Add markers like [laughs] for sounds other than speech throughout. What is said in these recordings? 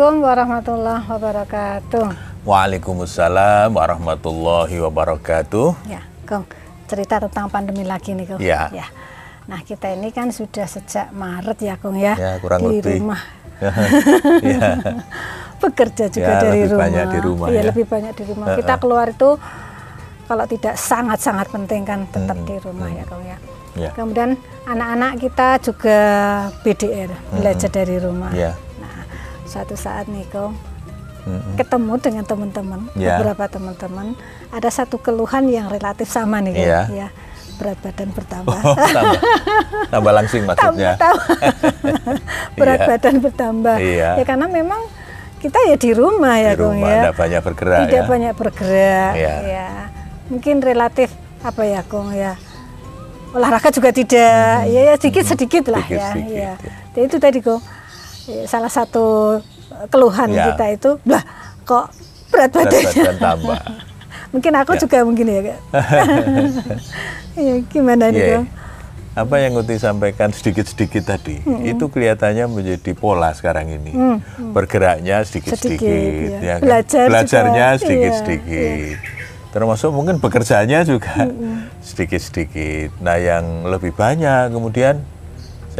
Assalamualaikum warahmatullahi wabarakatuh. Waalaikumsalam warahmatullahi wabarakatuh. Ya, Kong, cerita tentang pandemi lagi nih, Kong. Ya. ya. Nah, kita ini kan sudah sejak Maret ya, Kong ya. Ya, kurang di lebih. rumah. [laughs] ya. Bekerja juga Ya, dari lebih rumah. banyak di rumah, Iya, ya. lebih banyak di rumah. Kita keluar itu kalau tidak sangat-sangat penting kan tetap di rumah ya, Kong ya. Ya. Kemudian anak-anak kita juga BDR, belajar dari rumah. Ya. Suatu saat nih, Kong, Mm-mm. ketemu dengan teman-teman, Ya. beberapa teman-teman, ada satu keluhan yang relatif sama nih. Iya. ya berat badan bertambah. Oh, tambah, tambah langsing [laughs] maksudnya. Tambah- [laughs] berat Iya. badan bertambah. Iya. Ya karena memang kita ya di rumah ya, Di Kong rumah ya. tidak banyak bergerak Tidak ya. banyak bergerak. Iya. Ya. Mungkin relatif apa ya, Kong ya. Olahraga juga tidak, ya, ya sedikit-sedikit lah ya. Sedikit-sedikit, ya. ya. Jadi itu tadi, Kong. Salah satu keluhan Ya. kita itu, lah kok berat Berat badan. tambah. [laughs] Mungkin aku Ya. juga mungkin ya, Kak. [laughs] ya, gimana nih, Iya. Kong? Apa yang Uti sampaikan sedikit-sedikit tadi, itu kelihatannya menjadi pola sekarang ini. Bergeraknya sedikit-sedikit, Sedikit, ya. ya kan? Belajar belajarnya iya, sedikit-sedikit. Termasuk mungkin bekerjanya juga sedikit-sedikit. Nah, yang lebih banyak kemudian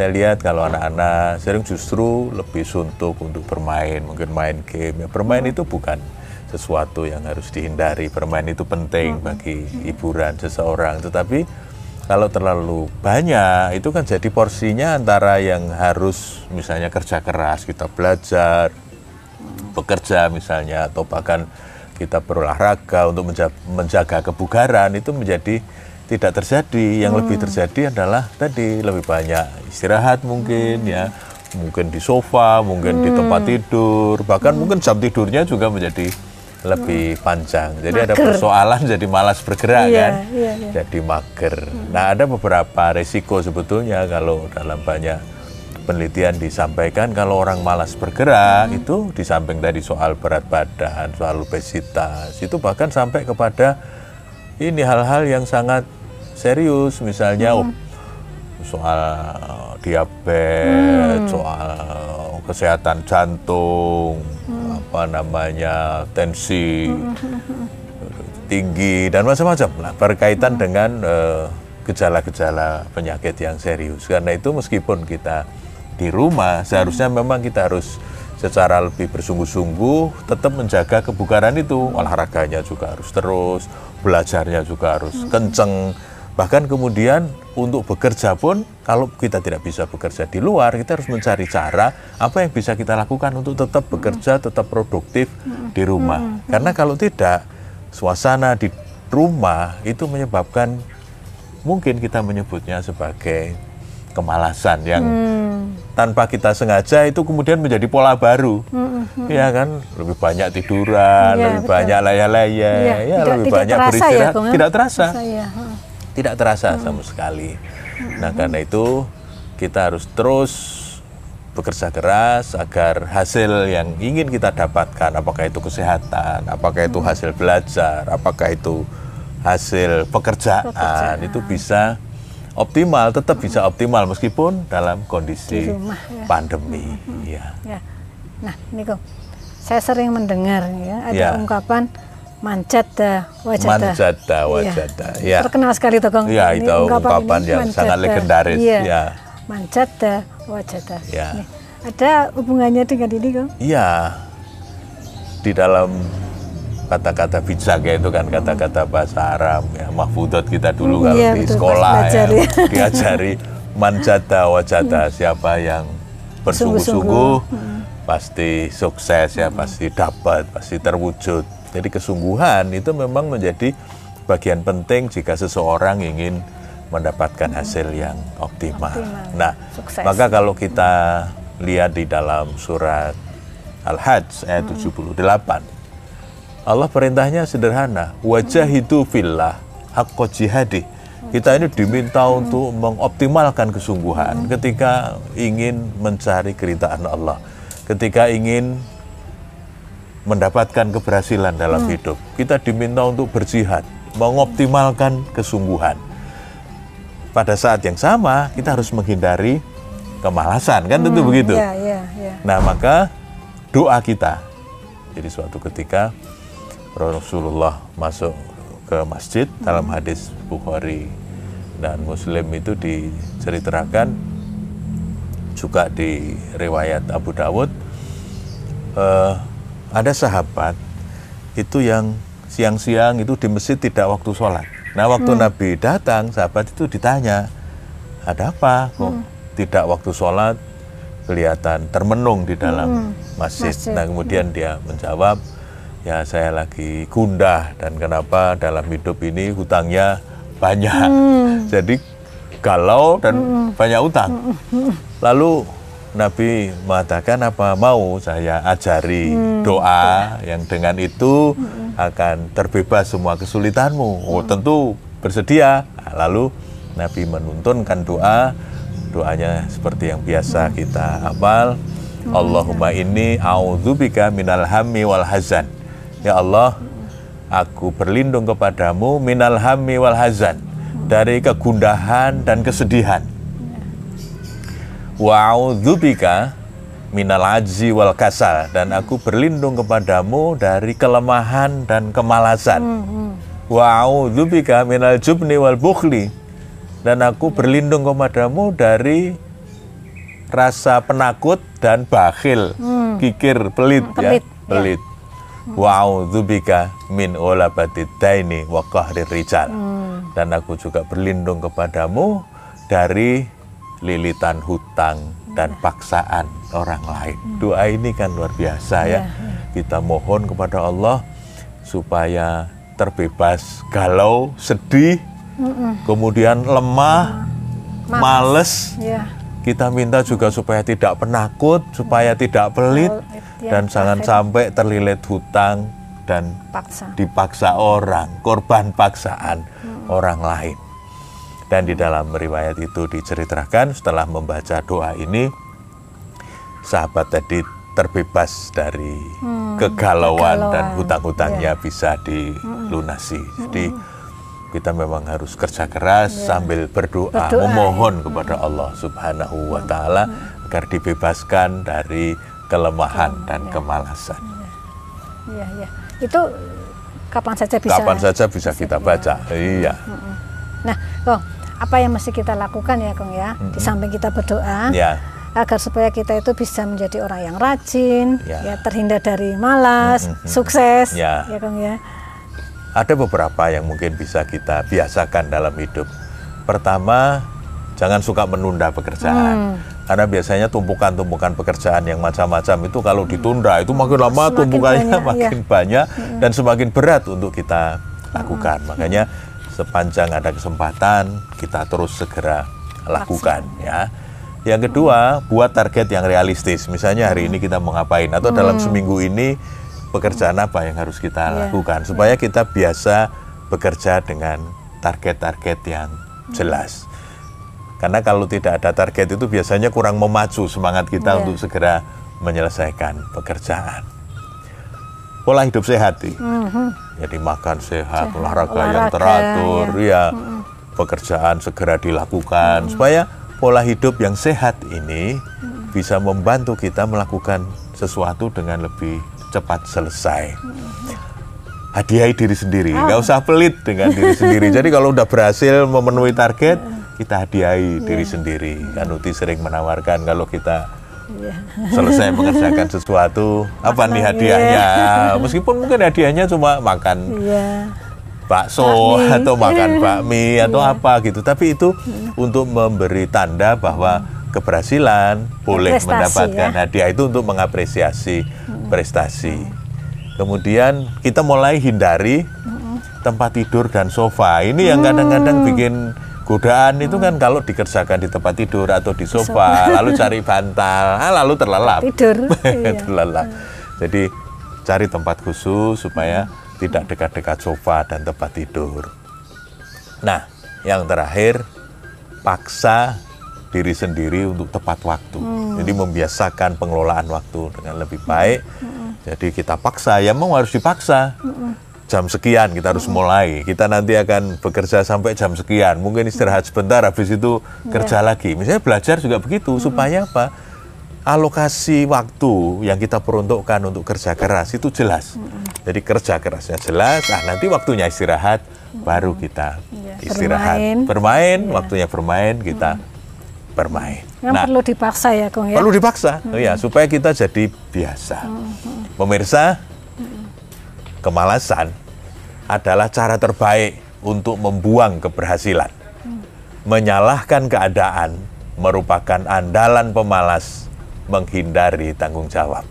saya lihat kalau anak-anak sering justru lebih suntuk untuk bermain, mungkin main game. Ya, bermain itu bukan sesuatu yang harus dihindari. Bermain itu penting bagi hiburan seseorang, tetapi kalau terlalu banyak itu kan jadi porsinya antara yang harus misalnya kerja keras kita belajar, bekerja misalnya atau bahkan kita berolahraga untuk menja- menjaga kebugaran itu menjadi tidak terjadi. Yang lebih terjadi adalah tadi lebih banyak istirahat mungkin ya, mungkin di sofa, mungkin di tempat tidur, bahkan mungkin jam tidurnya juga menjadi lebih panjang. Jadi ada Mager. persoalan jadi malas bergerak Iya, kan, iya, iya. jadi mager. Nah ada beberapa resiko sebetulnya kalau dalam banyak penelitian disampaikan. Kalau orang malas bergerak itu di samping tadi soal berat badan, soal obesitas, itu bahkan sampai kepada ini hal-hal yang sangat serius, misalnya ob- soal diabetes, soal kesehatan jantung, apa namanya tensi tinggi dan macam-macam. Lah berkaitan dengan eh, gejala-gejala penyakit yang serius. Karena itu meskipun kita di rumah seharusnya memang kita harus secara lebih bersungguh-sungguh tetap menjaga kebugaran itu. Olahraganya juga harus terus, belajarnya juga harus kenceng. Bahkan kemudian untuk bekerja pun kalau kita tidak bisa bekerja di luar, kita harus mencari cara apa yang bisa kita lakukan untuk tetap bekerja, tetap produktif di rumah. Karena kalau tidak, suasana di rumah itu menyebabkan mungkin kita menyebutnya sebagai kemalasan yang tanpa kita sengaja itu kemudian menjadi pola baru. Ya kan, lebih banyak tiduran, Iya, lebih betul. banyak laya-laya, Iya, ya tidak- lebih tidak banyak terasa ya, beristirahat. Ya? tidak terasa Saya, heeh. Tidak terasa sama sekali. Nah, karena itu kita harus terus bekerja keras agar hasil yang ingin kita dapatkan, apakah itu kesehatan, apakah itu hasil belajar, apakah itu hasil pekerjaan, Pekerjaan. itu bisa optimal, tetap bisa optimal meskipun dalam kondisi Di rumah, ya. pandemi. Ya. Ya. Nah, ini kok saya sering mendengar ya ada Ya. ungkapan manjada wajada. Manjada Iya. wajada, ya. Terkenal sekali tuh, Kong. Ya, Ini itu ungkapan ini yang sangat legendaris, Iya. ya. Manjada wajada. Ya. Nih, ada hubungannya dengan ini, Kong? Iya, di dalam kata-kata bijak ya itu kan kata-kata bahasa Arab ya mahfudot kita dulu kalau Iya, di betul, sekolah belajar ya, ya. [laughs] diajari manjata wajata siapa yang bersungguh-sungguh pasti sukses ya pasti dapat pasti terwujud jadi kesungguhan itu memang menjadi bagian penting jika seseorang ingin mendapatkan hasil yang optimal. Optimal, Nah, sukses. maka kalau kita lihat di dalam surat Al-Hajj ayat 78 Allah perintahnya sederhana, wajahidu fillah haqqo jihadi. Kita ini diminta untuk mengoptimalkan kesungguhan ketika ingin mencari keridhaan Allah, ketika ingin mendapatkan keberhasilan dalam hidup. Kita diminta untuk berjihad, mengoptimalkan kesungguhan. Pada saat yang sama, kita harus menghindari kemalasan, kan tentu begitu. Iya, iya, iya. Nah, maka doa kita. Jadi suatu ketika Rasulullah masuk ke masjid dalam hadis Bukhari dan Muslim itu diceritakan juga di riwayat Abu Dawud eh, ada sahabat itu yang siang-siang itu di masjid tidak waktu sholat. Nah waktu Nabi datang sahabat itu ditanya ada apa kok tidak waktu sholat? Kelihatan termenung di dalam masjid. masjid, Nah kemudian dia menjawab ya saya lagi gundah dan kenapa dalam hidup ini hutangnya banyak. [laughs] Jadi galau dan banyak utang. Lalu Nabi mengatakan apa mau saya ajari doa yang dengan itu akan terbebas semua kesulitanmu. Oh tentu bersedia. Nah, lalu Nabi menuntunkan doa. Doanya seperti yang biasa kita hafal. Allahumma inni a'udzubika minal hammi wal hazan. Ya Allah, aku berlindung kepadamu minal hammi wal hazan dari kegundahan dan kesedihan wa a'udzubika minal ajzi wal kasal dan aku berlindung kepadamu dari kelemahan dan kemalasan. Wa a'udzubika minal jubni wal bukhli dan aku berlindung kepadamu dari rasa penakut dan bakhil, kikir, pelit, Hmm, pelit, ya, ya. pelit. Wa a'udzubika min ulabatid daini wa qahrir rijal. Hmm. Dan aku juga berlindung kepadamu dari lilitan hutang dan paksaan orang lain. Doa ini kan luar biasa ya. Kita mohon kepada Allah supaya terbebas galau, sedih, kemudian lemah, males. Kita minta juga supaya tidak penakut, supaya tidak pelit, dan jangan sampai terlilit hutang dan Paksa. dipaksa orang, korban paksaan orang lain. Dan di dalam riwayat itu diceritakan setelah membaca doa ini, sahabat tadi terbebas dari kegalauan dan kegalauan. hutang-hutangnya bisa dilunasi. Jadi kita memang harus kerja keras sambil berdoa, Berdoa, memohon kepada Allah Subhanahu wa taala agar dibebaskan dari kelemahan dan kemalasan. Iya, iya. Itu kapan saja bisa. Kapan saja bisa kita baca. Iya. Nah, Kong, apa yang mesti kita lakukan ya, Kong ya? Di samping kita berdoa, Ya. agar supaya kita itu bisa menjadi orang yang rajin, Ya. ya, terhindar dari malas, sukses, Ya. ya, Kong ya. Ada beberapa yang mungkin bisa kita biasakan dalam hidup. Pertama, jangan suka menunda pekerjaan. Karena biasanya tumpukan-tumpukan pekerjaan yang macam-macam itu kalau ditunda itu makin lama Semakin tumpukannya banyak, [laughs] makin banyak dan semakin berat untuk kita lakukan. Makanya sepanjang ada kesempatan kita terus segera lakukan ya. Yang kedua, buat target yang realistis. Misalnya hari ini kita mau ngapain atau dalam seminggu ini pekerjaan apa yang harus kita Iya. lakukan supaya kita biasa bekerja dengan target-target yang jelas. Karena kalau tidak ada target itu biasanya kurang memacu semangat kita Iya. untuk segera menyelesaikan pekerjaan. Pola hidup sehat nih. Jadi makan sehat, olahraga, yang olahraga, teratur, ya. Pekerjaan segera dilakukan. Supaya pola hidup yang sehat ini bisa membantu kita melakukan sesuatu dengan lebih cepat selesai. Hadiahi diri sendiri, nggak usah pelit dengan diri sendiri. [laughs] Jadi kalau udah berhasil memenuhi target, kita hadiahi diri sendiri. Kan Uti sering menawarkan kalau kita selesai mengerjakan sesuatu, [laughs] apa nih hadiahnya? [laughs] Meskipun mungkin hadiahnya cuma makan Iya. bakso Bakmi. [laughs] atau makan bakmi atau apa gitu. Tapi itu untuk memberi tanda bahwa keberhasilan boleh Prestasi, mendapatkan ya. hadiah itu untuk mengapresiasi prestasi. Kemudian kita mulai hindari tempat tidur dan sofa. Ini yang kadang-kadang bikin godaan itu kan kalau dikerjakan di tempat tidur atau di sofa, lalu cari bantal, ah, lalu terlelap Tidur. [laughs] iya. terlelap. Jadi cari tempat khusus supaya tidak dekat-dekat sofa dan tempat tidur. Nah, yang terakhir paksa diri sendiri untuk tepat waktu. Jadi membiasakan pengelolaan waktu dengan lebih baik. Jadi kita paksa, ya mau harus dipaksa. Jam sekian kita harus mulai. Kita nanti akan bekerja sampai jam sekian. Mungkin istirahat sebentar, habis itu kerja lagi. Misalnya belajar juga begitu. Supaya apa? alokasi waktu yang kita peruntukkan untuk kerja keras itu jelas. Jadi kerja kerasnya jelas, ah nanti waktunya istirahat baru kita Iya, istirahat. bermain. Bermain, Iya. waktunya bermain kita bermain. Yang Nah, perlu dipaksa ya, Kong ya. perlu dipaksa, ya supaya kita jadi biasa. Pemirsa, kemalasan adalah cara terbaik untuk membuang keberhasilan. Menyalahkan keadaan merupakan andalan pemalas menghindari tanggung jawab.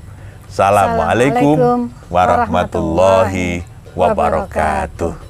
Assalamualaikum warahmatullahi wabarakatuh.